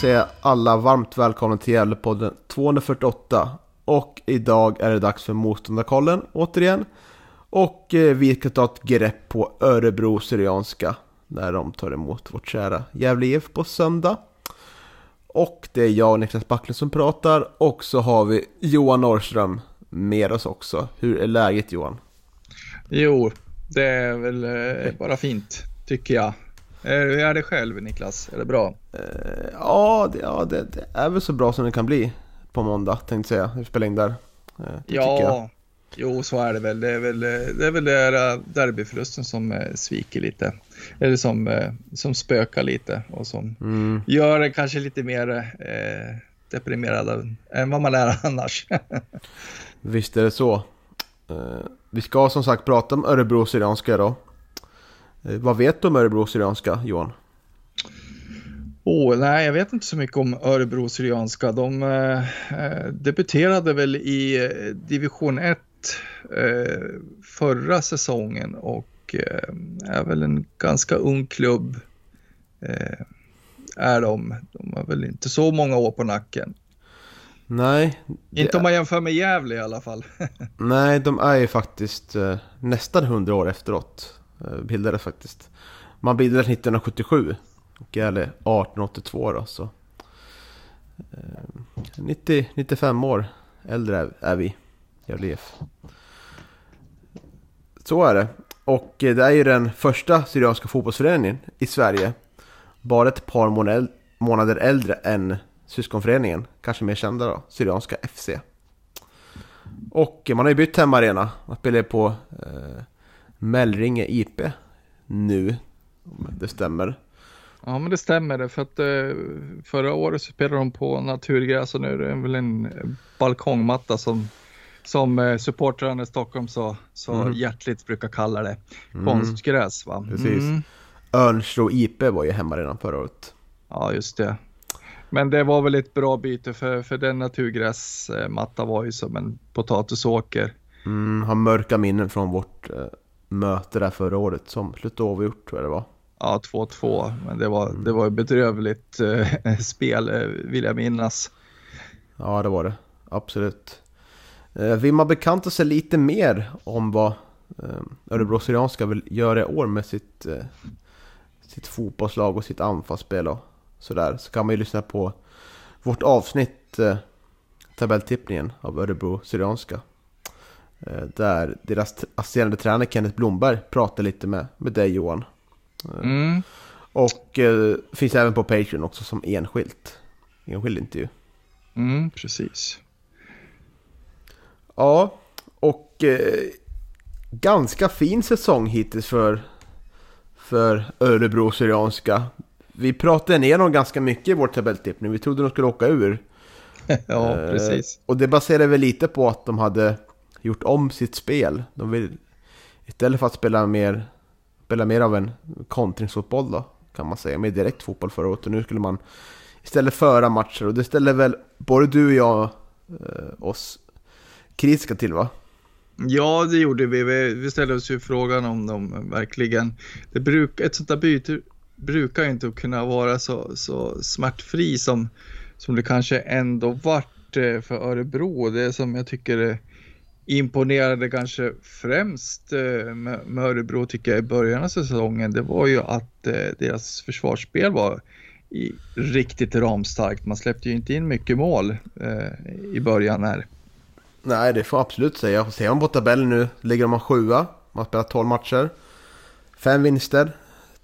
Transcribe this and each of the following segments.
Säga alla varmt välkomna till Gävlepodden 248. Och idag är det dags för Motståndarkollen återigen. Och eh, vi ska ta ett grepp på Örebro Syrianska. När de tar emot vårt kära Gävle IF på söndag. Och det är jag, och Niklas Backlund, som pratar. Och så har vi Johan Norrström med oss också. Hur är läget Johan? Jo, det är väl eh, bara fint tycker jag. Hur är det själv Niklas? Är det bra? Eh, ja, det, ja det, det är väl så bra som det kan bli på måndag tänkte jag säga. Vi spelar in där. Jag. Ja, jo så är det väl. Det är väl, eh, det är väl där derbyförlusten som eh, sviker lite. Eller som, eh, som spökar lite och som Mm. gör det kanske lite mer eh, deprimerad än- vad man är annars. Visst är det så. Vi ska som sagt prata om Örebro Syrianska idag. Eh, vad vet du om Örebro Syrianska, Johan? Oh, nej, jag vet inte så mycket om Örebro Syrianska. De eh, eh, debuterade väl i eh, division 1 eh, förra säsongen och eh, är väl en ganska ung klubb. Är de. De har väl inte så många år på nacken. Nej, det Inte om man jämför med Gävle i alla fall. nej de är ju faktiskt nästan 100 år efteråt. Eh, bildades faktiskt. Man bildades 1977 och Gävle 1882 då. Så. Eh, 90, 95 år äldre är, vi, i IF. Så är det. Och eh, det är ju den första Syrianska fotbollsföreningen i Sverige. Bara ett par månader, äldre än syskonföreningen. Kanske mer kända då, Syrianska FC. Och man har ju bytt hemmaarena. Man spelar ju på eh, Mellringe IP nu. Om det stämmer. Ja, men det stämmer för att eh, förra året så spelade de på naturgräs och nu är det väl en eh, balkongmatta som som eh, supportrarna i Stockholm så, så Mm. hjärtligt brukar kalla det. Mm. Konstgräs va? Precis. Mm. IP var ju hemmarenan förra året. Ja, just det. Men det var väl ett bra byte för, för den naturgräsmatta var ju som en potatisåker. Mm, har mörka minnen från vårt möte där förra året som slutade oavgjort tror jag det var. Ja, 2-2, men det var, det var ett bedrövligt eh, spel eh, vill jag minnas. Ja, det var det. Absolut. Eh, vill man bekanta sig lite mer om vad eh, Örebro Syrianska vill göra i år med sitt, eh, sitt fotbollslag och sitt anfallsspel och sådär så kan man ju lyssna på vårt avsnitt eh, tabelltippningen av Örebro Syrianska. Eh, där deras assisterande tränare Kenneth Blomberg pratar lite med, med dig Johan. Mm. Och eh, finns även på Patreon också som enskilt. Enskild intervju. Mm, precis. Ja, och eh, ganska fin säsong hittills för, för Örebro Syrianska. Vi pratade ner dem ganska mycket i vår tabelltippning. Vi trodde de skulle åka ur. ja, Eh, precis. Och det baserar väl lite på att de hade gjort om sitt spel. De vill istället för att spela mer, spela mer av en kontringsfotboll då, kan man säga. Mer direkt fotboll förra året. Och nu skulle man istället föra matcher. Och det ställer väl både du och jag eh, oss kritiska till va? Ja, det gjorde vi. Vi, ställde oss ju frågan om de verkligen... Det bruk, ett sånt där byte brukar ju inte kunna vara så, så smärtfri som, som det kanske ändå vart eh, för Örebro. Det som jag tycker imponerade kanske främst eh, med, Örebro tycker jag i början av säsongen, det var ju att eh, deras försvarsspel var i, riktigt ramstarkt. Man släppte ju inte in mycket mål eh, i början här. Nej, det får jag absolut säga. Ser man på tabellen nu ligger de sjua. Man har spelat 12 matcher. Fem vinster,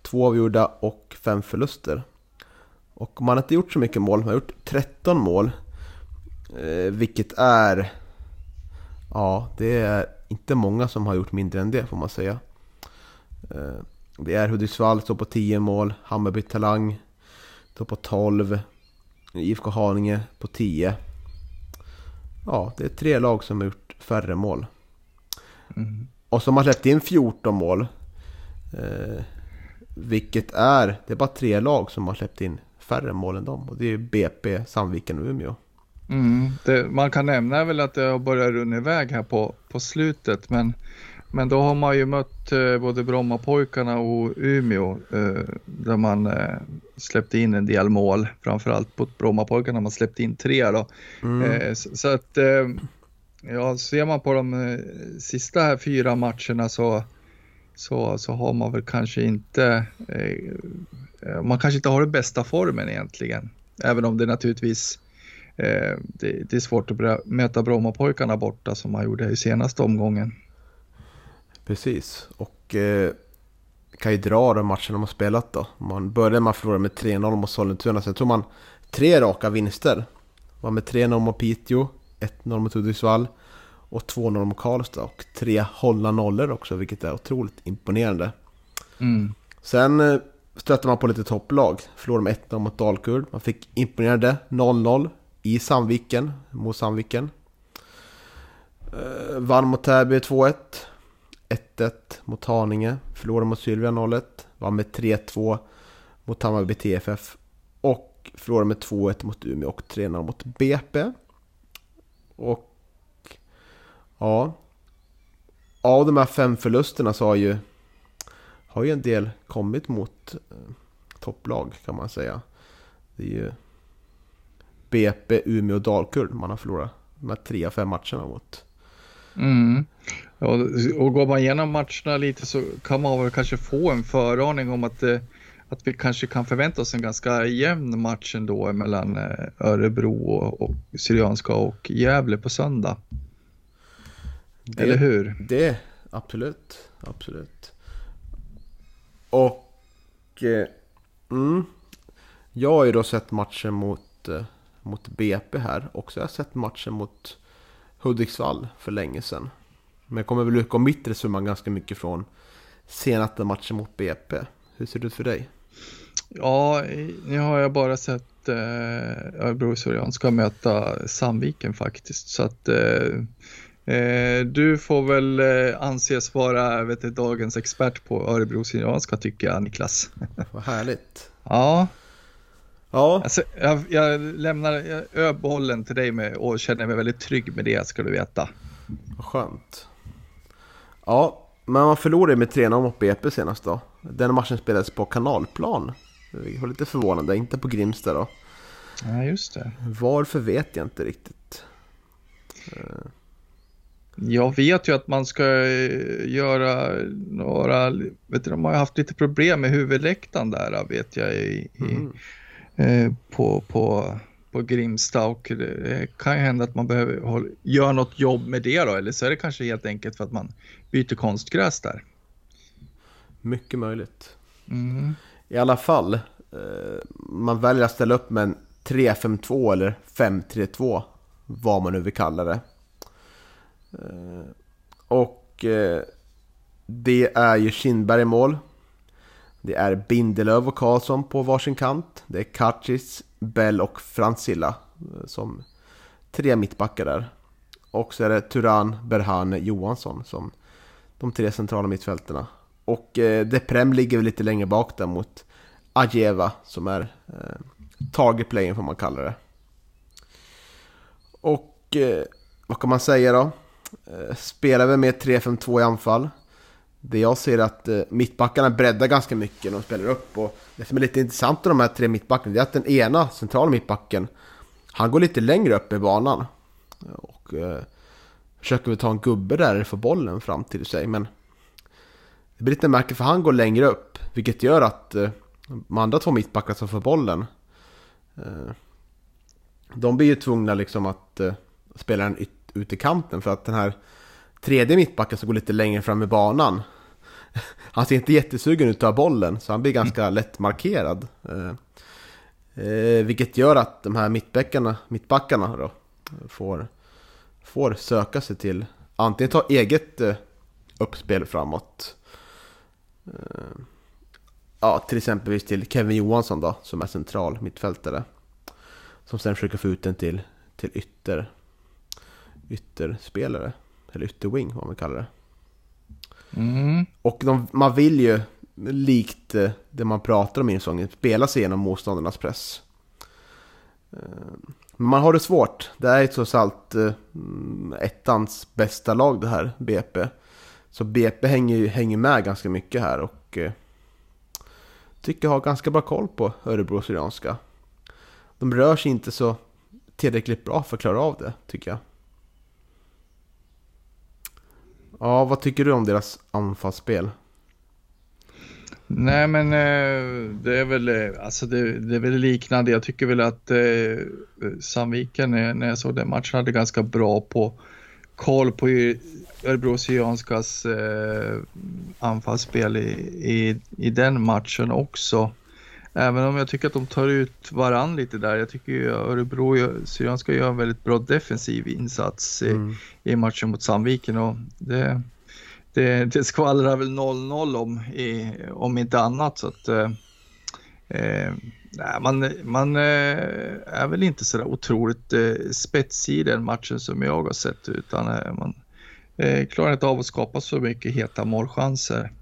två avgjorda och fem förluster. Och man har inte gjort så mycket mål. Man har gjort 13 mål. Eh, vilket är... Ja, det är inte många som har gjort mindre än det får man säga. Eh, det är Hudiksvall står på 10 mål, Hammarby Talang står på 12, IFK Haninge på 10. Ja, det är tre lag som har gjort färre mål. Mm. Och som har släppt in 14 mål. Eh, vilket är, det är bara tre lag som har släppt in färre mål än dem. Och det är BP, Sandviken och Umeå. Mm. Det, man kan nämna väl att det har börjat runna iväg här på, på slutet, men, men då har man ju mött eh, både Brommapojkarna och Umeå eh, där man eh, släppte in en del mål, framförallt på Brommapojkarna man släppte in tre då. Mm. Eh, så, så att eh, ja, ser man på de eh, sista här fyra matcherna så, så, så har man väl kanske inte, man kanske inte har den bästa formen egentligen. Även om det naturligtvis det, det är svårt att möta Brommapojkarna borta som man gjorde i senaste omgången. Precis, och eh, kan ju dra de matcherna de har spelat då. Man började med att förlora med 3-0 mot Sollentuna, sen tog man tre raka vinster. Var med 3-0 mot Piteå, 1-0 mot Hudiksvall och 2-0 mot Karlstad och tre hållna nollor också, vilket är otroligt imponerande. Mm. Sen eh, stötte man på lite topplag. Förlorade med 1-0 mot Dalkurd. Man fick imponerande 0-0 i Sandviken, mot Sandviken. Eh, vann mot Täby 2-1. 1-1 mot Haninge. Förlorade mot Sylvia 0-1. Vann med 3-2 mot Hammarby TFF. Och förlorade med 2-1 mot Umeå och 3-0 mot BP. Och ja, av de här fem förlusterna så har ju har ju en del kommit mot eh, topplag kan man säga. Det är ju BP, Umeå och Dalkurd man har förlorat de här tre av fem matcherna mot. Mm. Ja, och går man igenom matcherna lite så kan man väl kanske få en föraning om att, eh, att vi kanske kan förvänta oss en ganska jämn match ändå mellan eh, Örebro och, och Syrianska och Gävle på söndag. Det, Eller hur? Det, absolut, absolut. Och eh, mm, jag har ju då sett matchen mot, mot BP här. Också jag har sett matchen mot Hudiksvall för länge sedan. Men jag kommer väl ut mitt resonemang ganska mycket från senaste matchen mot BP. Hur ser det ut för dig? Ja, nu har jag bara sett eh, Örebro Syrianska möta Sandviken faktiskt. Så att eh, eh, du får väl eh, anses vara vet du, dagens expert på Örebro Syrianska tycker jag Niklas. Vad härligt. Ja, Ja, alltså, jag, jag lämnar jag, öbollen till dig med, och känner mig väldigt trygg med det ska du veta. vad skönt. Ja, men man förlorade med 3-0 mot BP senast då. Den matchen spelades på kanalplan. Det var lite förvånande, inte på Grimsta då. Ja, just det. Varför vet jag inte riktigt. Jag vet ju att man ska eh, göra några, vet du, de har haft lite problem med huvudläktaren där vet jag i, Mm. eh, på, på, på Grimsta och det kan ju hända att man behöver göra något jobb med det då eller så är det kanske helt enkelt för att man byter konstgräs där. Mycket möjligt. Mm. I alla fall, eh, man väljer att ställa upp med en 3-5-2 eller 5-3-2. Vad man nu vill kalla det. Eh, och eh, det är ju Kindberg i mål. Det är Bindelöv och Karlsson på varsin kant. Det är Kacis, Bell och Fransilla eh, som tre mittbackar där. Och så är det Turan, Berhane, Johansson som de tre centrala mittfälterna. Och eh, Deprem ligger lite längre bak där mot Ajeva som är eh, target playen får man kalla det. Och eh, vad kan man säga då? Eh, spelar vi med 3-5-2 i anfall. Det jag ser är att eh, mittbackarna breddar ganska mycket när de spelar upp. Och det som är lite intressant med de här tre mittbackarna är att den ena centrala mittbacken han går lite längre upp i banan. Och eh, försöker väl ta en gubbe där för bollen fram till sig. Men det blir lite märkligt för han går längre upp. Vilket gör att eh, de andra två mittbackarna som får bollen. Eh, de blir ju tvungna liksom att eh, spela den ut i kanten. För att den här tredje mittbacken som går lite längre fram i banan. Han ser inte jättesugen ut att ta bollen. Så han blir ganska lätt markerad. Eh, eh, vilket gör att de här mittbackarna, mittbackarna då. får, får söka sig till antingen ta eget eh, uppspel framåt. Eh, ja, till exempelvis till Kevin Johansson då, som är central mittfältare. Som sen försöker få ut den till, till ytter, ytterspelare. Eller ytterwing, vad man kallar det. Mm. Och de, man vill ju, likt eh, det man pratar om i säsongen, spela sig igenom motståndarnas press. Eh, men man har det svårt. Det är trots allt eh, ettans bästa lag det här, BP. Så BP hänger, hänger med ganska mycket här och tycker jag har ganska bra koll på Örebro Syrianska. De rör sig inte så tillräckligt bra för att klara av det, tycker jag. Ja, vad tycker du om deras anfallsspel? Nej men eh, det är väl, eh, alltså det, det, är väl liknande. Jag tycker väl att eh, Sandviken när jag såg den matchen hade ganska bra på koll på Örebro Syrianskas eh, anfallsspel i, i, i den matchen också. Även om jag tycker att de tar ut varann lite där. Jag tycker ju Örebro Syrianska gör en väldigt bra defensiv insats i, mm. i matchen mot Sandviken och det, det, det skvallrar väl 0-0 om, i, om inte annat. Så att, eh, eh man, man eh, är väl inte så där otroligt eh, spetsig i den matchen som jag har sett utan eh, man eh, klarar inte av att skapa så mycket heta målchanser.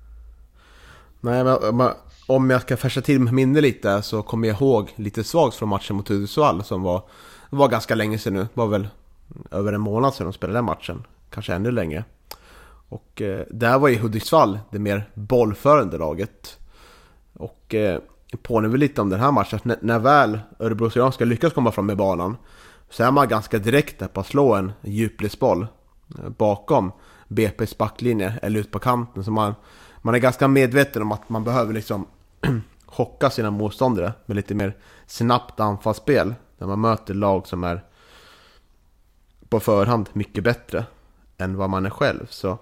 Nej, men, om jag ska färsa till minne lite så kommer jag ihåg lite svagt från matchen mot Hudiksvall som var, var ganska länge sedan nu. Det var väl över en månad sedan de spelade den matchen. Kanske ännu längre. Och eh, där var ju Hudiksvall det mer bollförande laget. Och eh, påminner väl lite om den här matchen. N när väl Örebro ska lyckas komma fram med banan så är man ganska direkt där på att slå en djupledsboll eh, bakom BP's backlinje eller ut på kanten. Så man, man är ganska medveten om att man behöver liksom chocka sina motståndare med lite mer snabbt anfallsspel. När man möter lag som är på förhand mycket bättre än vad man är själv. Så.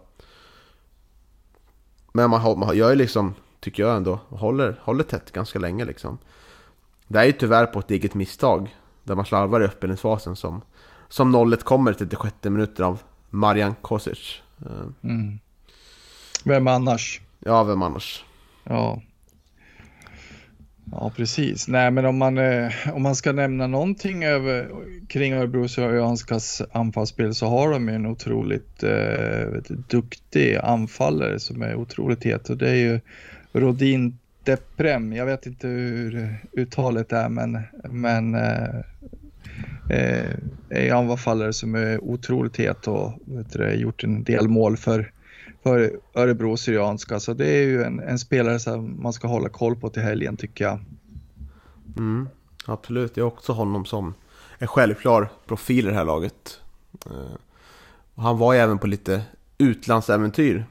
Men man, man jag är liksom, tycker jag ändå, håller, håller tätt ganska länge liksom. Det är ju tyvärr på ett eget misstag. Där man slarvar i uppspelningsfasen som, som nollet kommer till 36 minuter av Marian Kosic. Eh. Mm. Vem annars? Ja, vem annars? Ja. Ja, precis. Nej, men om man, eh, om man ska nämna någonting över, kring Örebro Syrianskas anfallsspel så har de en otroligt eh, duktig anfallare som är otroligt het och det är ju Rodin Deprem. Jag vet inte hur uttalet är, men, men eh, eh är anfallare som är otroligt het och vet du, gjort en del mål för för Örebro Syrianska. Så det är ju en, en, spelare som man ska hålla koll på till helgen tycker jag. Mm, absolut, jag har också honom som en självklar profil i det här laget. Eh, och han var ju även på lite utlandsäventyr.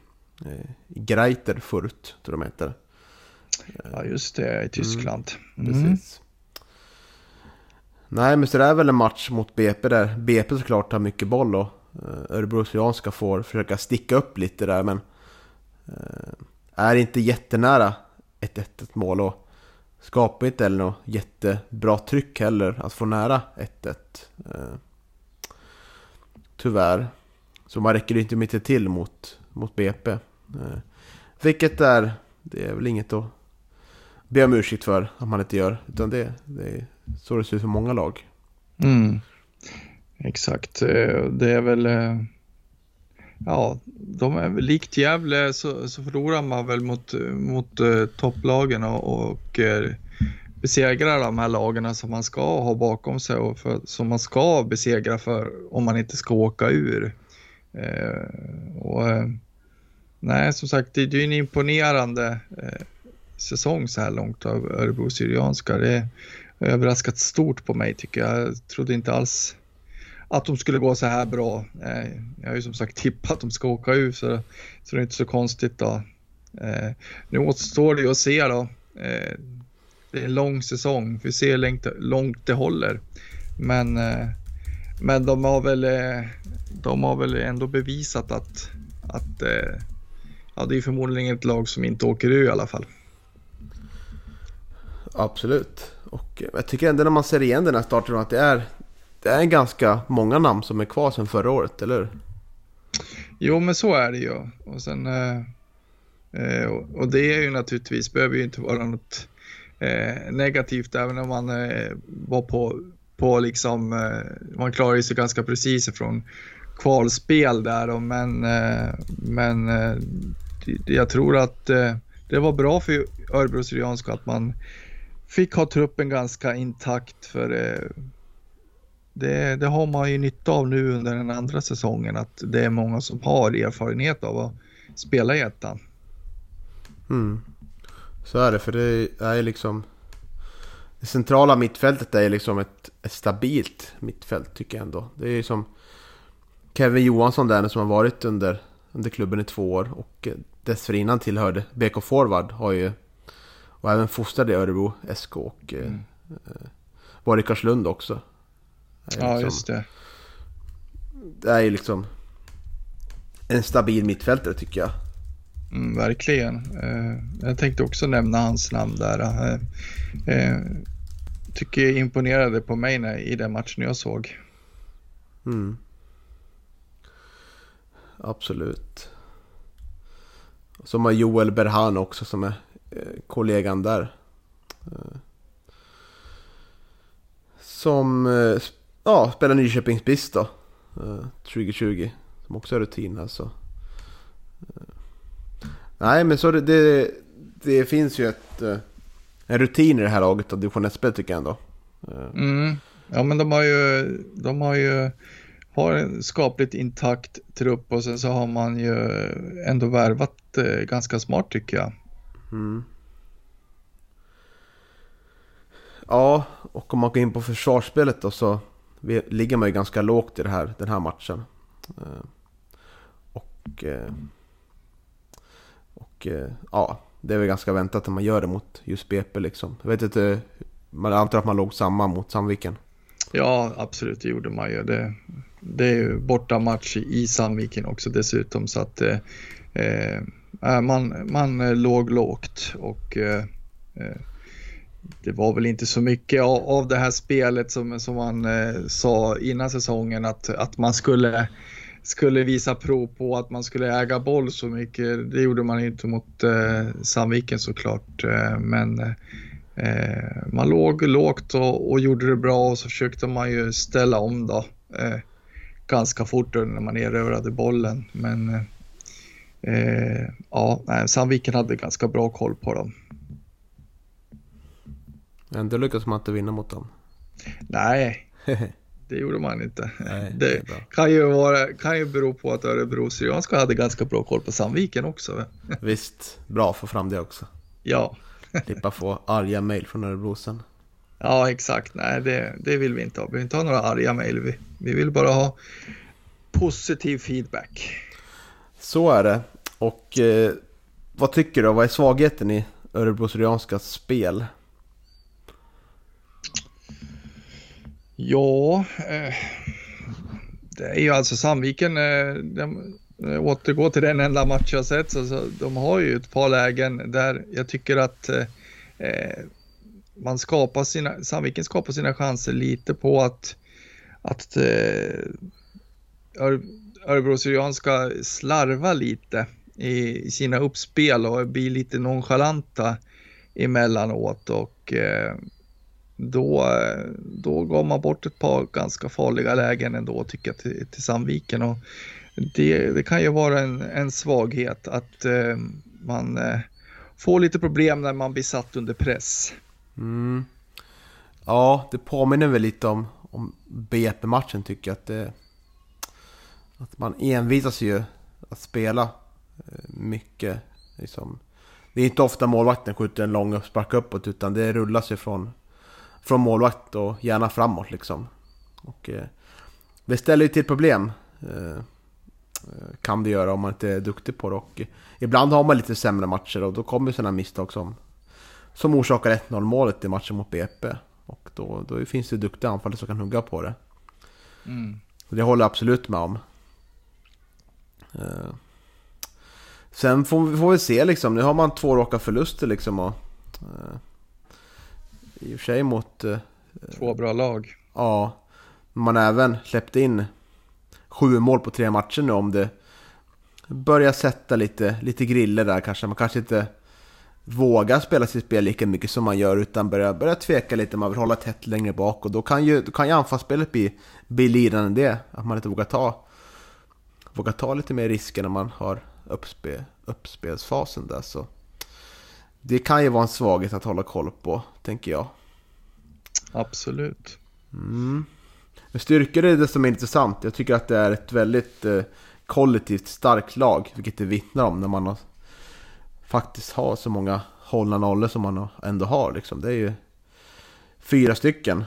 Eh, Greiter förut, tror de heter. Ja, just det, i Tyskland. Mm. Mm. Precis. Nej, men så det är väl en match mot BP där. BP såklart har mycket boll och Eh, Örebrosianska Örebro Syrianska får försöka sticka upp lite där men eh, är inte jättenära ett 1-1 mål och skapar inte heller något jättebra tryck heller att få nära 1-1. Eh, tyvärr. Så man räcker inte mycket till mot, mot BP. Vilket är, det är väl inget att be om ursäkt för att man inte gör. Utan det, det är så det ser ut för många lag. Mm. Exakt, eh, det är väl eh, Ja, de är väl likt Gävle så, så förlorar man väl mot, mot eh, topplagen och, och besegrar de här lagen som man ska ha bakom sig och för, som man ska besegra för om man inte ska åka ur. Och, nej, som sagt, det, det är en imponerande säsong så här långt av Örebro Syrianska. Det har överraskat stort på mig tycker jag. Jag trodde inte alls att de skulle gå så här bra. Eh, jag har ju som sagt tippat att de ska åka ur så, så det är inte så konstigt då. Eh, nu återstår det ju att se då. Eh, det är en lång säsong, vi ser hur långt det håller. Men, eh, men de, har väl, eh, de har väl ändå bevisat att, att eh, ja, det är förmodligen ett lag som inte åker ur i alla fall. Absolut. Och jag tycker ändå när man ser igen den här starten att det är det är ganska många namn som är kvar sedan förra året, eller hur? Jo, men så är det ju. Och, sen, eh, eh och det är ju naturligtvis, behöver ju inte vara något eh, negativt även om man eh, var på, på liksom, eh, man klarar sig ganska precis ifrån kvalspel där. Och, men eh, men eh, jag tror att eh, det var bra för Örebro Syrianska att man fick ha truppen ganska intakt för det, det, har man ju nytta av nu under den andra säsongen att det är många som har erfarenhet av att spela i ettan. Mm. Så är det, för det är liksom... Det centrala mittfältet är liksom ett, ett stabilt mittfält tycker jag ändå. Det är ju som Kevin Johansson där som har varit under, under klubben i två år och dessförinnan tillhörde BK Forward har ju och även fostrade i Örebro SK och mm. eh, var i Karlslund också. Ja, liksom, just det. Det är ju liksom en stabil mittfältare tycker jag. Mm, verkligen. Eh, jag tänkte också nämna hans namn där. Eh, eh, tycker jag imponerade på mig när, i den matchen jag såg. Mm. Absolut. Som har Joel Berhan också som är kollegan där. Som ja, spelar Nyköpings BIS då. 2020. Som också är rutin alltså. Nej, men så det, det, det finns ju ett, eh, en rutin i det här laget av division 1-spel tycker jag ändå. Eh. Mm. Ja, men de har ju, de har ju har en skapligt intakt trupp och sen så har man ju ändå värvat eh, ganska smart tycker jag. Mm. Ja, och om man går in på försvarsspelet då så ligger man ju ganska lågt i det här, den här matchen. Eh, och eh, och eh, ja, det är väl ganska väntat att man gör det mot just BP liksom. Jag vet inte, man antar att man låg samma mot Sandviken. Ja, absolut, det gjorde man ju. Det, det är ju bortamatch i Sandviken också dessutom så att eh, man, man låg lågt och eh, det var väl inte så mycket av, av det här spelet som, som man eh, sa innan säsongen att, att man skulle skulle visa prov på att man skulle äga boll så mycket. Det gjorde man inte mot eh, Sandviken såklart. Eh, men eh, eh, man låg lågt och, och, gjorde det bra och så försökte man ju ställa om då. Eh, ganska fort när man erövrade bollen. Men eh, eh ja, Sandviken hade ganska bra koll på dem. Ändå lyckades man inte vinna mot dem. Nej, det gjorde man inte. Nej, det, det kan, ju vara, kan ju bero på att Örebro Syrianska hade ganska bra koll på Sandviken också. Visst, bra att få fram det också. Ja. Slippa få arga mejl från Örebro sen. Ja, exakt. Nej, det, det vill vi inte ha. Vi vill inte ha några arga mejl. Vi, vi vill bara ha positiv feedback. Så är det. Och eh, vad tycker du? Vad är svagheten i Örebro Syrianskas spel? Ja, eh, det är ju alltså Sandviken, eh, de, eh, återgår till den enda match jag sett, så, de har ju ett par lägen där jag tycker att man skapar sina, Sandviken skapar sina chanser lite på att, att Örebro Syrian ska slarva lite i, sina uppspel och bli lite nonchalanta emellanåt och eh, då, då gav man bort ett par ganska farliga lägen ändå tycker jag till, till Sandviken. Och det, det kan ju vara en, en svaghet att eh, man eh, får lite problem när man blir satt under press. Mm. Ja, det påminner väl lite om, om BP-matchen tycker jag. Att, det, att man envisas ju att spela eh, mycket. Liksom. Det är inte ofta målvakten skjuter en lång uppspark uppåt utan det rullas ju från från målvakt och gärna framåt liksom. Och, eh, det ställer ju till problem. Eh, eh, kan det göra om man inte är duktig på det. Och, ibland har man lite sämre matcher och då kommer sådana misstag som, som orsakar 1-0 målet i matchen mot BP. Och då, då finns det duktiga anfallare som kan hugga på det. Mm. Det håller jag absolut med om. Eh, sen får vi, får vi se liksom, nu har man två raka förluster liksom. Och, eh, i och för sig mot... Eh, Två bra lag. Ja. Man även släppte in sju mål på tre matcher nu om det börjar sätta lite, lite griller där kanske. Man kanske inte vågar spela sitt spel lika mycket som man gör utan börjar, börjar tveka lite, man vill hålla tätt längre bak och då kan ju, då kan ju anfallsspelet bli, bli lidande det. Att man inte vågar ta, vågar ta lite mer risker när man har uppspe, uppspelsfasen där så. Det kan ju vara en svaghet att hålla koll på, tänker jag. Absolut. Mm. Styrkor är desto mer intressant. Jag tycker att det är ett väldigt eh, kollektivt starkt lag, vilket det vittnar om när man har, faktiskt har så många hållna nollor som man ändå har. Liksom. Det är ju fyra stycken,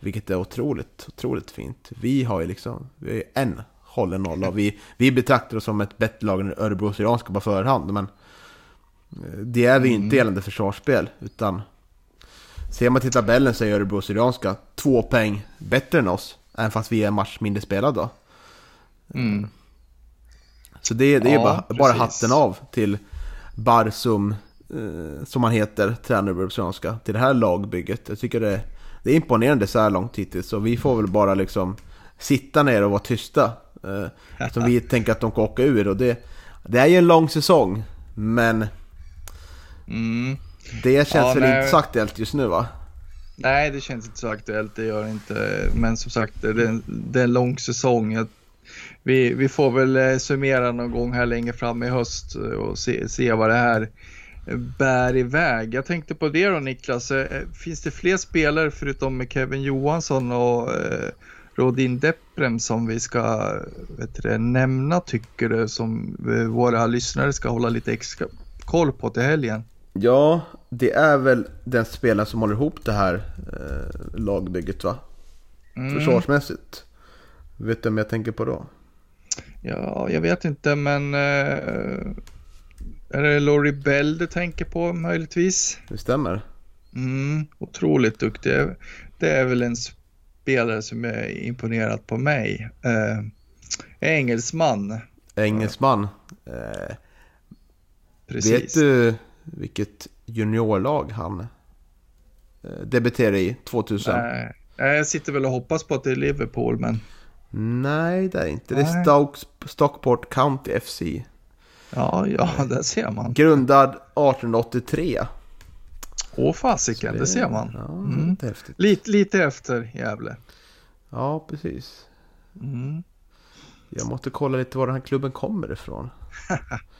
vilket är otroligt, otroligt fint. Vi har ju liksom vi ju en hållen nolla vi, vi betraktar oss som ett bättre lag än Örebro Syrianska på förhand. Men det är vi inte mm. gällande försvarsspel, utan Ser man till tabellen så är Örebro Syrianska två poäng bättre än oss. Även fast vi är en match mindre spelad då. Mm. Så det, det är ja, bara, bara hatten av till Barsum, eh, som han heter, tränare Örebro Syrianska, till det här lagbygget. Jag tycker det, det är imponerande så här långt hittills. Så vi får väl bara liksom sitta ner och vara tysta. Eh, som vi tänker att de kan åka ur. Och det, det är ju en lång säsong, men... Mm. Det känns ja, väl nej. inte så aktuellt just nu va? Nej, det känns inte så aktuellt, det gör det inte. Men som sagt, det är en, det är en lång säsong. Vi, vi får väl eh, summera någon gång här längre fram i höst och se, se vad det här bär iväg. Jag tänkte på det då Niklas, eh, finns det fler spelare förutom Kevin Johansson och eh, Rodin Deprem som vi ska vet du, nämna tycker du som våra lyssnare ska hålla lite extra koll på till helgen? Ja, det är väl den spelare som håller ihop det här eh, lagbygget va? Mm. Försvarsmässigt. Vet du vem jag tänker på då? Ja, jag vet inte men eh, är det Laurie Bell du tänker på möjligtvis? Det stämmer. Mm, otroligt duktig. Det är väl en spelare som är imponerad på mig. Eh, engelsman. Engelsman. Eh, Precis. Vet du vilket juniorlag han eh, debuterade i 2000. Nej, jag sitter väl och hoppas på att det är Liverpool, men... Nej, det är inte. Det är Stoke, Stockport County FC. Ja, ja, där ser man. Grundad 1883. Åh fasiken, det, det, ser man. Ja, mm. häftigt. Lite, lite efter Gävle. Ja, precis. Mm. Jag måste kolla lite var den här klubben kommer ifrån.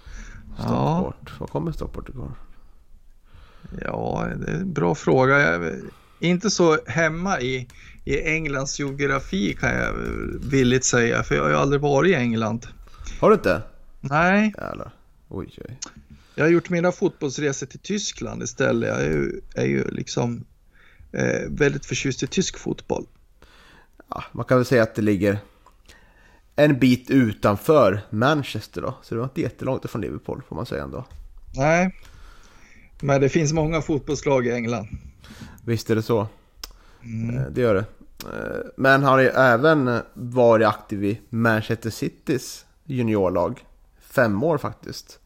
Stockport. Ja. Var kommer Stockport ifrån? Ja, det är en bra fråga. Jag är inte så hemma i, i Englands geografi kan jag villigt säga, för jag har ju aldrig varit i England. Har du inte? Nej. Jävlar. Oj, oj. Jag har gjort mina fotbollsresor till Tyskland istället. Jag är ju, är ju liksom eh, väldigt förtjust i tysk fotboll. Ja, man kan väl säga att det ligger en bit utanför Manchester då. Så det var inte jättelångt ifrån Liverpool får man säga ändå. Nej, men det finns många fotbollslag i England. Visst är det så. Mm. Eh, det gör det. Eh, men han har ju även varit aktiv i Manchester Citys juniorlag. Fem år faktiskt.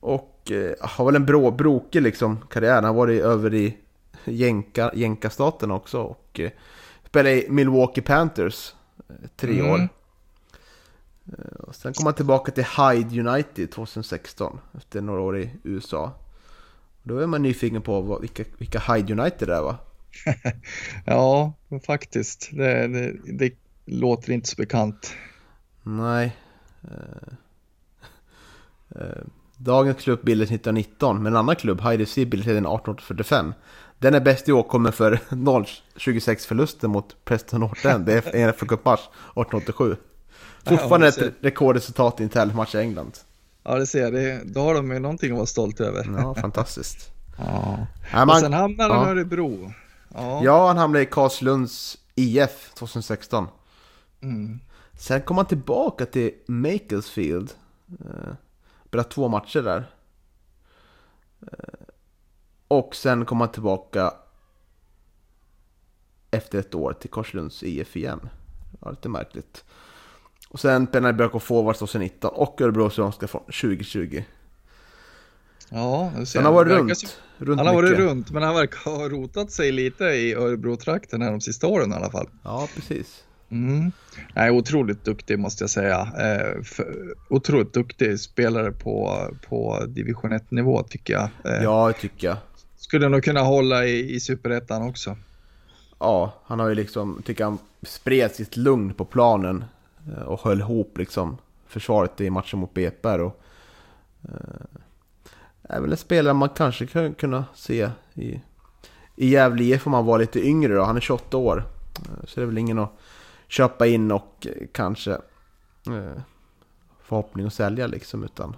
Och eh, har väl en brå, brokig liksom karriär. Han har varit över i jänka, jänkastaten också. Och spelade i Milwaukee Panthers tre mm. år. Och sen kom han tillbaka till Hyde United 2016 efter några år i USA. Då är man nyfiken på vad, vilka, vilka Hyde United det är va? ja, faktiskt. Det, det, det, låter inte så bekant. Nej. Uh, uh, dagens klubb bildades 1919, men en annan klubb, Hyde FC, bildades 1845. Den är bäst i år kommer för 0-26 förlusten mot Preston North End. Det är en FA Cup-match 1887. Fortfarande ett rekordresultat i en tävlingsmatch i England. Ja, det ser jag. Då har de ju någonting att vara stolt över. Ja, fantastiskt. ja. Ja, man, och sen hamnade han ja. i Örebro. Ja. ja, han hamnade i Karlslunds IF 2016. Mm. Sen kom han tillbaka till Makersfield. Eh, Spelade två matcher där. Och sen kom han tillbaka efter ett år till Karlslunds IF igen. Det var lite märkligt. Och sen Pennar Björk och Forwards 2019 och Örebro Syrianska från 2020. Ja, ser Han har varit runt, runt Han har varit mycket. runt, men han verkar ha rotat sig lite i Örebro-trakten här de sista åren i alla fall. Ja, precis. Mm. Nej, otroligt duktig måste jag säga. Eh, för, otroligt duktig spelare på, på division 1-nivå tycker jag. Eh, Ja, tycker jag. Skulle nog kunna hålla i, i superettan också. Ja, han har ju liksom, tycker han spred sitt lugn på planen eh, och höll ihop liksom försvaret i matchen mot BP. och eh, är väl en spelare man kanske kan kunna se i, i Gävle IF om han var lite yngre då. Han är 28 år. Eh, så det är väl ingen att köpa in och eh, kanske eh, förhoppning att sälja liksom utan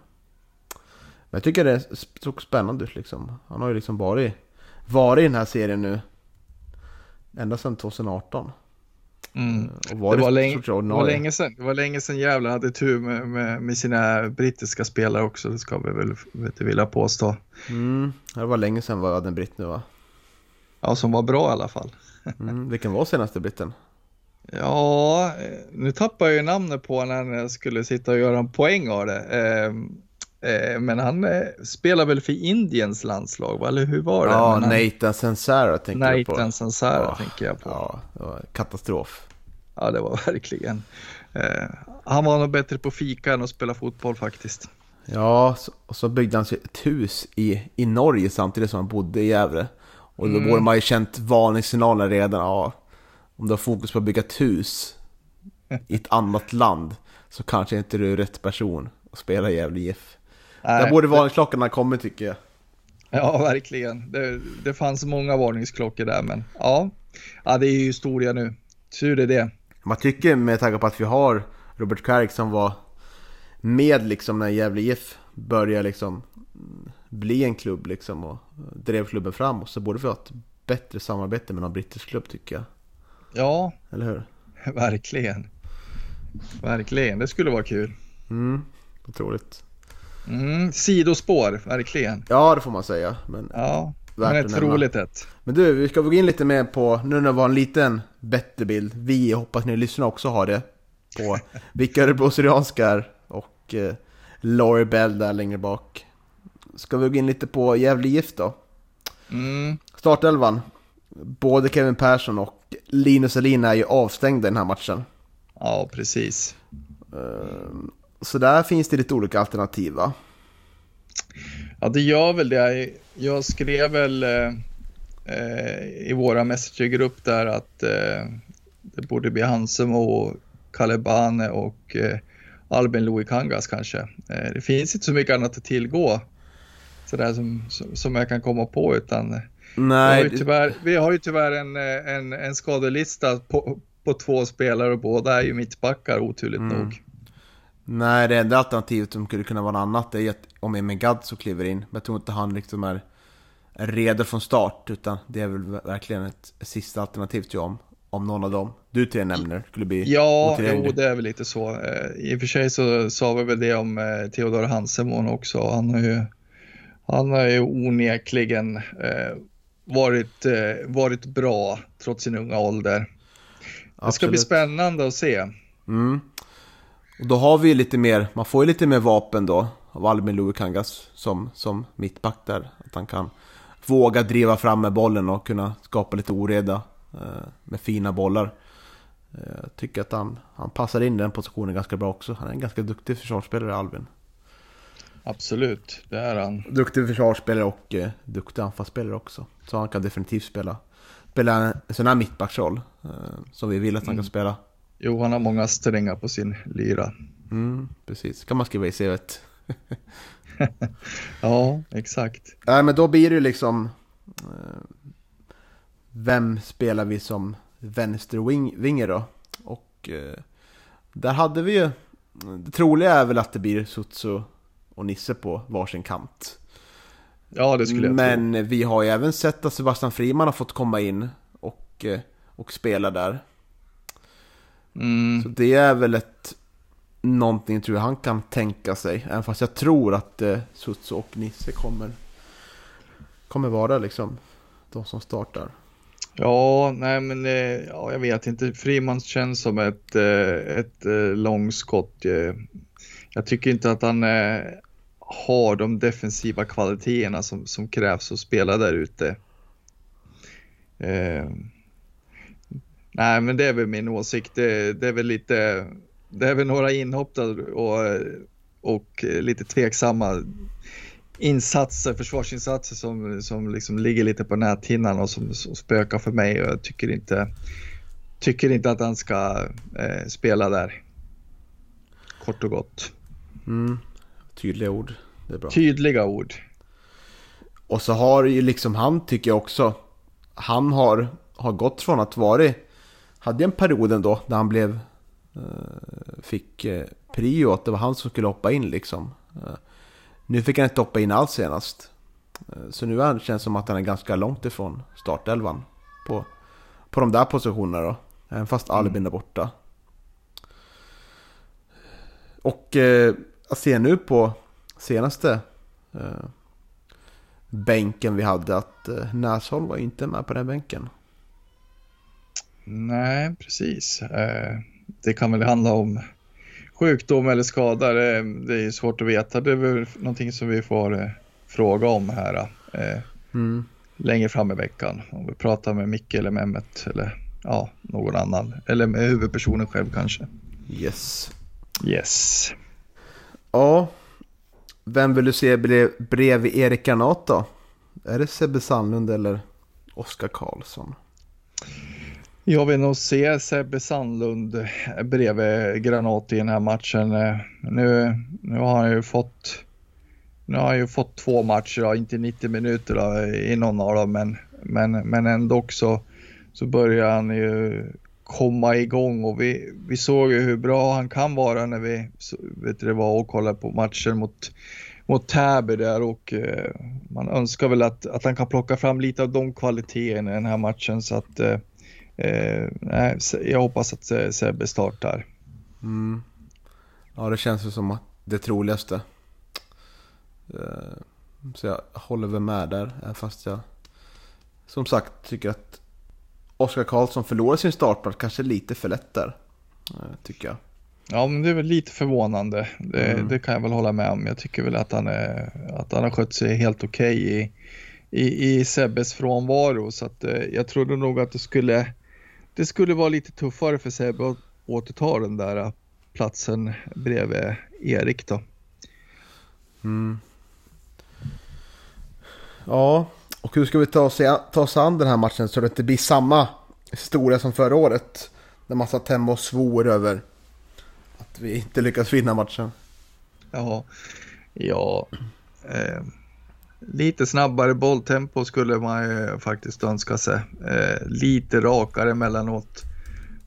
men jag tycker det såg spännande ut liksom. Han har ju liksom varit, varit i den här serien nu ända sedan 2018. Mm. Och Det varit var, länge, det, var länge sedan, det var länge sedan Gävle hade tur med, med, med sina brittiska spelare också, det ska vi väl du, vilja påstå. Mm, det var länge sedan vi hade en britt nu va? Ja, som var bra i alla fall. Mm, vilken var senaste britten? Ja, eh, nu tappar jag ju namnet på när jag skulle sitta och göra en poäng av det. Eh, men han eh, spelar väl för Indiens landslag, va? eller hur var det? Ja, Men han, Nathan Sensara tänker jag på. Nathan Sansara Ja, tänker jag på. Ja. Ja, det var katastrof. det var verkligen. Eh, han var nog bättre på fika än att spela fotboll faktiskt. Ja, och så byggde han sig ett hus i, i Norge samtidigt som han bodde i Gävle. Och då Mm. borde man ju känt varningssignaler redan. Ja, om du har fokus på att bygga ett hus i ett annat land så kanske inte du är rätt person att spela i Gävle IF. Där Nej, borde varningsklockorna kommit tycker jag. Ja, verkligen. Det, det fanns många varningsklockor där, men ja. ja, det är ju historia nu. Tur är det. Man tycker med tanke på att vi har Robert Kärrik som var med liksom när Gävle IF började liksom bli en klubb liksom och drev klubben framåt så borde vi ha ett bättre samarbete med någon brittisk klubb tycker jag. Ja, Eller hur? verkligen. Verkligen, det skulle vara kul. Mm, otroligt. Mm, sidospår, verkligen. Ja, det får man säga. Men, Ja, men ett roligt ett. men du, vi ska gå in lite mer på, nu när vi har en liten bättre bild, vi hoppas ni lyssnar också har det, på vilka Örebro Syrianska är och eh, Laurie Bell där längre bak. Ska vi gå in lite på Gävle IF då? Mm, Startelvan. Både Kevin Persson och Linus Alin är ju avstängda i den här matchen. ja, precis. Så där finns det lite olika alternativ va? Ja, det gör väl det. Jag skrev väl eh, eh, i våra messengergrupp där att eh, det borde bli Hansemo, Kalebane och eh, Albin Louis Kangas kanske. Eh, det finns inte så mycket annat att tillgå sådär som, som, jag kan komma på utan vi har Nej, ju tyvärr, vi har ju tyvärr en, eh, en, en skadelista på, på två spelare och båda är ju mittbackar oturligt Mm. nog. Nej, det enda alternativet som skulle kunna vara något annat är att om Emil Gadzio kliver in. Men jag tror inte han liksom är, redo från start. Utan det är väl verkligen ett sista alternativ tror jag om, om någon av dem du tre nämner skulle bli Ja, jo, det är väl lite så. Eh, I och för sig så sa vi väl det om eh, Theodor Hansemon också. Han har ju, han har ju onekligen eh, varit, varit bra trots sin unga ålder. Det ska bli Absolut. spännande att se. Mm. Och då har vi ju lite mer, man får ju lite mer vapen då av Albin Louis Kangas som, som mittback där. Att han kan våga driva fram med bollen och kunna skapa lite oreda eh, med fina bollar. Eh, jag tycker att han, han passar in i den positionen ganska bra också. Han är en ganska duktig försvarsspelare Albin. Absolut, det är han. Duktig försvarsspelare och eh, duktig anfallsspelare också. Så han kan definitivt spela, spela en sån här mittbacksroll. Eh, som vi vill att han kan spela. Jo, han har många strängar på sin lyra. Mm, precis, kan man skriva i CVt. Ja, exakt. Nej men då blir det ju liksom eh, Vem spelar vi som vänstervinger då? Och eh, där hade vi ju Det troliga är väl att det blir Sutsu och Nisse på varsin kant. Ja, det skulle jag tro. Men vi har ju även sett att Sebastian Friman har fått komma in och, eh, och spela där. Mm. Så det är väl ett någonting tror jag han kan tänka sig. Även fast jag tror att eh, Sutsu och Nisse kommer, kommer vara liksom de som startar. Ja, nej men eh, ja, jag vet inte. Friman känns som ett, eh, ett eh, långskott. eh. Jag tycker inte att han, eh, har de defensiva kvaliteterna som, som krävs att spela där ute. Nej, men det är väl min åsikt. Det, det, är väl lite, det är väl några inhopp och, och lite tveksamma insatser, försvarsinsatser som, som liksom ligger lite på näthinnan och som, som spökar för mig och jag tycker inte, tycker inte att han ska eh, spela där. Kort och gott. Mm. Tydliga ord. Det är bra. Tydliga ord. Och så har ju liksom han, tycker jag också, han har, har gått från att vara, hade en period ändå där han blev, eh, fick eh, prio, att det var han som skulle hoppa in liksom. Eh, nu fick han inte hoppa in alls senast. Så nu känns det som att han är ganska långt ifrån startelvan på, på de där positionerna då. Även fast Albin mm. är borta. Och eh, jag ser nu på senaste eh, bänken vi hade att eh, Näsholm var inte med på den bänken. Nej, precis. Eh, det kan väl handla om sjukdom eller skada. Det, är svårt att veta. Det är väl någonting som vi får eh, fråga om här eh, mm. längre fram i veckan. Om vi pratar med Micke eller Mehmet eller ja, någon annan. Eller med huvudpersonen själv kanske. Yes. Yes. Ja, vem vill du se bredvid Erik Granat då? Är det Sebbe Sandlund eller Oskar Karlsson? Jag vill nog se Sebbe Sandlund bredvid Granat i den här matchen. Nu, nu har han ju fått nu har han ju fått två matcher, då, inte 90 minuter då, i någon av dem, men, men, men ändå så, så börjar han ju komma igång och vi, vi såg ju hur bra han kan vara när vi vet du, var och kollade på matchen mot, mot Täby där och eh, man önskar väl att, att han kan plocka fram lite av de kvaliteterna i den här matchen så att eh, eh, eh, jag hoppas att Sebbe startar. Mm. Ja, det känns ju som det troligaste. Eh, så jag håller väl med där, fast jag som sagt tycker att Oskar Karlsson förlorar sin startplats kanske lite för lätt där. Eh, tycker jag. Ja, men det är väl lite förvånande. Det, mm. det, kan jag väl hålla med om. Jag tycker väl att han, är, att han har skött sig helt okej okay i, i, i Sebbes frånvaro. Så att, eh, jag trodde nog att det skulle, det skulle vara lite tuffare för Sebbe att återta den där platsen bredvid Erik då. Mm. Ja, och hur ska vi ta oss, ta oss an den här matchen så att det inte blir samma historia som förra året? När man satt hemma och svor över att vi inte lyckas vinna matchen. Ja, ja. Eh, lite snabbare bolltempo skulle man ju faktiskt önska sig. Eh, lite rakare emellanåt.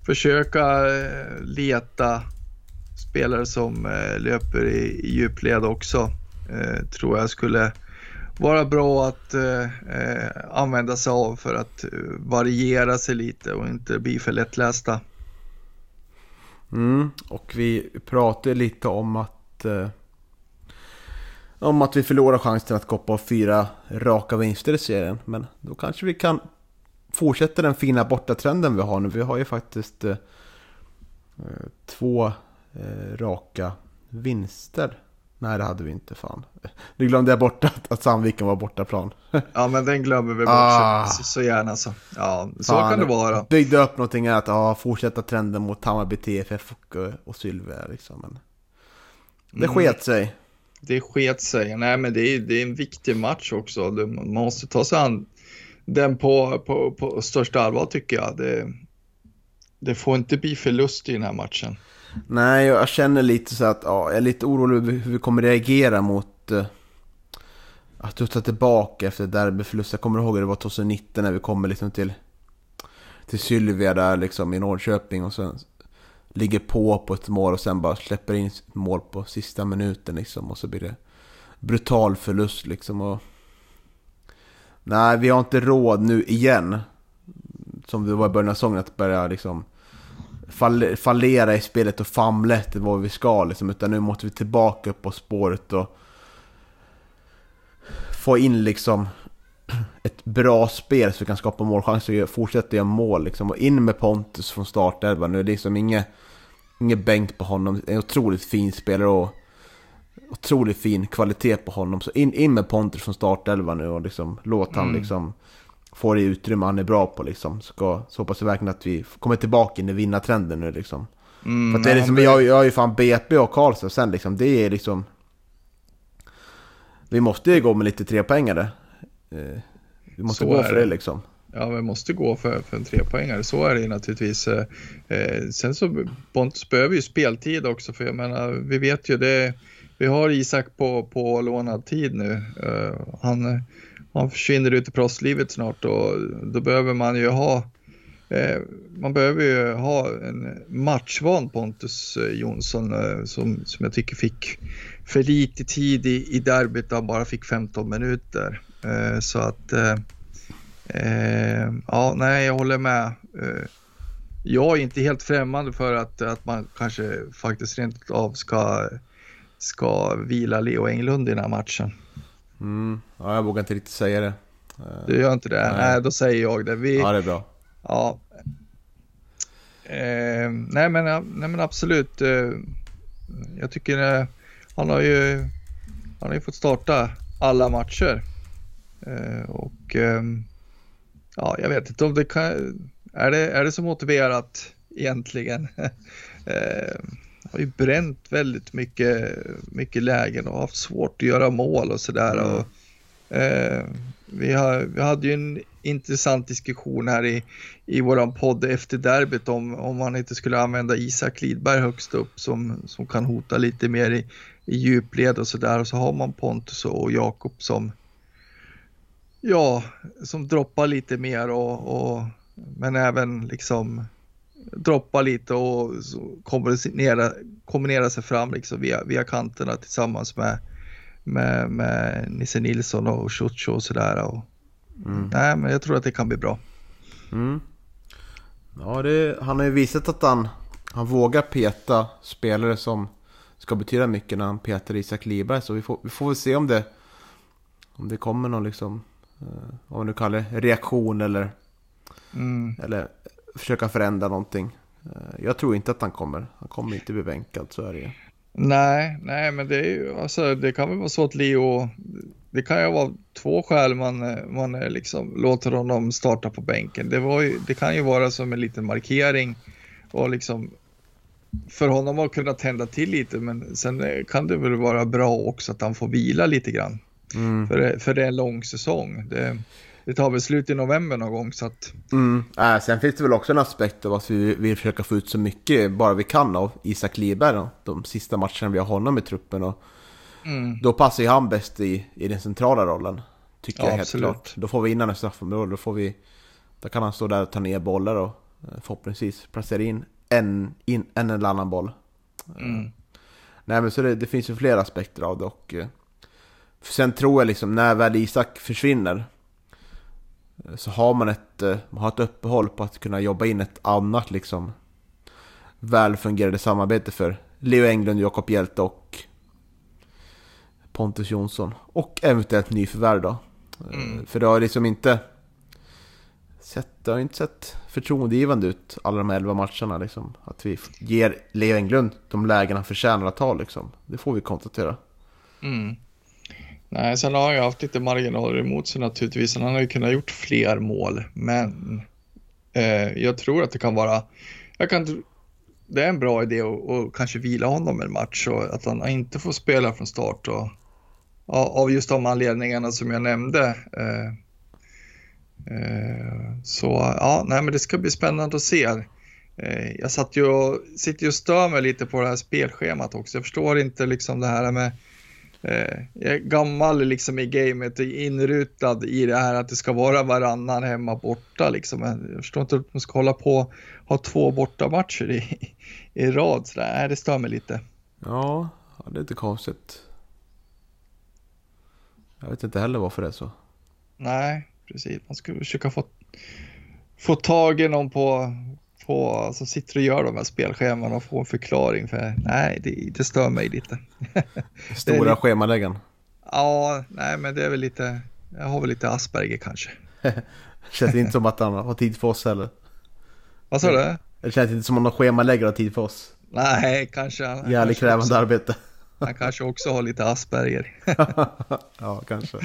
Försöka eh, leta spelare som eh, löper i, i djupled också. Eh, tror jag skulle vara bra att eh, eh, använda sig av för att eh, variera sig lite och inte bli för lättlästa. Mm, och vi pratade lite om att eh, om att vi förlorar chansen att på fyra raka vinster i serien. Men då kanske vi kan fortsätta den fina bortatrenden vi har nu. Vi har ju faktiskt eh, eh två eh, raka vinster Nej det hade vi inte fan. Nu glömde jag bort att, att Sandviken var bortaplan. ja men den glömmer vi bort ah. så, så, gärna så. Ja så fan, kan det vara. Byggde upp någonting att ja, fortsätta trenden mot Hammarby TFF och, och Sylvia liksom. Men det mm. sket sig. Det sket sig. Nej men det är, det är en viktig match också. Man måste ta sig an den på, på, på största allvar tycker jag. Det, det får inte bli förlust i den här matchen. Nej, jag känner lite så att ja, jag är lite orolig över hur vi kommer reagera mot eh, att ta tillbaka efter derbyförlust. Jag kommer ihåg att det var 2019 när vi kommer liksom till, till Sylvia där liksom i Norrköping och sen ligger på på ett mål och sen bara släpper in ett mål på sista minuten liksom och så blir det brutal förlust liksom. Och... Nej, vi har inte råd nu igen. Som det var i början av säsongen att börja liksom fallera i spelet och famla efter vad vi ska liksom. Utan nu måste vi tillbaka upp på spåret och få in liksom ett bra spel så vi kan skapa målchanser och fortsätta göra mål liksom. Och in med Pontus från startelvan. Nu är det liksom inget, inget bänk på honom. En otroligt fin spelare och otroligt fin kvalitet på honom. Så in, in med Pontus från startelva nu och liksom låt han Mm. liksom få det utrymme han är bra på liksom. Ska, så hoppas jag verkligen att vi kommer tillbaka in i vinnartrenden nu liksom. Mm, För det är liksom, han jag, jag är ju fan BP och Karlsson sen liksom, det är liksom... Vi måste ju gå med lite trepoängare. Eh, Vi måste Så gå för det. det liksom. Ja, vi måste gå för, för en trepoängare. Så är det ju naturligtvis. Eh, Eh, sen så Pontus behöver ju speltid också, för jag menar, vi vet ju det. Vi har Isak på, på lånad tid nu. Eh, han, han försvinner ut i proffslivet snart och då behöver man ju ha eh, man behöver ju ha en matchvan Pontus eh, Jonsson som, som jag tycker fick för lite tid i, i derbyt. Han bara fick 15 minuter. Eh, så att eh, Eh, ja, nej, jag håller med. Jag är inte helt främmande för att, att man kanske faktiskt rent av ska, ska vila Leo Englund i den här matchen. Mm. Ja, jag vågar inte riktigt säga det. Du gör inte det? Nej. Nej, då säger jag det. Vi, Ja, det är bra. ja. Eh, nej, men, nej, men absolut. Eh, jag tycker eh, han har ju han har ju fått starta alla matcher. Eh, och ehm, ja, jag vet inte om det kan, är det, är det så motiverat egentligen? eh, har ju bränt väldigt mycket, mycket lägen och haft svårt att göra mål och sådär. Eh, vi, har, vi hade ju en intressant diskussion här i, i våran podd efter derbyt om, om man inte skulle använda Isak Lidberg högst upp som, som kan hota lite mer i, i djupled och sådär. Och så har man Pontus och Jakob som ja, som droppar lite mer och, och men även liksom droppa lite och kombinera, kombinera sig fram liksom via, via kanterna tillsammans med, med, med Nisse Nilsson och Ciuccio och sådär. Och, Mm. Nej, men jag tror att det kan bli bra. Mm. Ja, det, han har ju visat att han, han vågar peta spelare som ska betyda mycket när han petar Isak Liberg. Så vi får, vi får väl se om det, om det kommer någon liksom, vad man nu kallar det, reaktion eller, Mm. eller försöka förändra någonting. Eh, jag tror inte att han kommer. Han kommer inte bli bänkad, så är det ju. Nej, nej, men det är ju, alltså det kan väl vara så att Leo, det kan ju vara två skäl man, man eh, liksom låter honom starta på bänken. Det, ju, det kan ju vara som en liten markering och liksom för honom att kunna tända till lite, men sen eh, kan det väl vara bra också att han får vila lite grann. Mm. För, det- för det är en lång säsong. Det, det tar väl slut i november någon gång så att Mm. Äh, sen finns det väl också en aspekt av att vi vill försöka få ut så mycket bara vi kan av Isak Liberg de sista matcherna vi har honom i truppen. Och mm, Då passar ju han bäst i, i den centrala rollen. Tycker Ja, jag helt absolut. klart. Då får vi in honom i straffområdet. Då, får vi, då kan han stå där och ta ner bollar och eh, förhoppningsvis placera in en, in, en eller annan boll. mm, Nej men så det, det finns ju flera aspekter av det och eh, Sen tror jag liksom när väl Isak försvinner eh, Så har man ett, eh, man har ett uppehåll på att kunna jobba in ett annat liksom Välfungerande samarbete för Leo Englund, Jakob Hjälte och Pontus Jonsson. Och eventuellt nyförvärv då. Eh, Mm. För det har liksom inte sett, Det har inte sett förtroendegivande ut alla de här 11 matcherna liksom. Att vi ger Leo Englund de lägen han förtjänar att ha liksom. Det får vi konstatera. Mm. Nej, sen har han ju haft lite marginaler emot sig naturligtvis. Han har ju kunnat gjort fler mål, men eh, jag tror att det kan vara, jag kan, det är en bra idé att att kanske vila honom en match och att han inte får spela från start och av just de anledningarna som jag nämnde. Eh, eh, så ja, nej, men det ska bli spännande att se. Eh, jag satt ju och, sitter ju och stör mig lite på det här spelschemat också. Jag förstår inte liksom det här med Eh, jag är gammal liksom i gamet och inrutad i det här att det ska vara varannan hemma borta liksom. Jag förstår inte att man ska hålla på ha två bortamatcher i, i rad. Så där. Nej, det stör mig lite. Ja, ja, det är inte konstigt Jag vet inte heller varför det är så Nej, precis. Man skulle försöka få, få tag i någon på, på, som sitter och gör de här spelscheman och få en förklaring. För nej, det, det stör mig lite. Stora lite- schemaläggaren Ja, nej, men det är väl lite, jag har väl lite Asperger kanske. Känns inte som att han har tid för oss heller Vad sa du? Det känns inte som att någon schemaläggare har tid för oss Nej, kanske. Jävligt krävande också- arbete Han kanske också har lite Asperger. ja, kanske.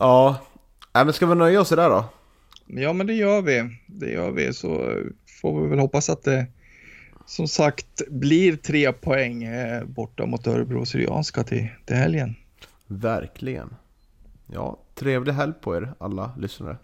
ja, äh, men ska vi nöja oss där då? Ja, men det gör vi. Det gör vi, så eh, får vi väl hoppas att det som sagt blir tre poäng eh, borta mot Örebro Syrianska till, till helgen. Verkligen. Ja, trevlig helg på er alla lyssnare.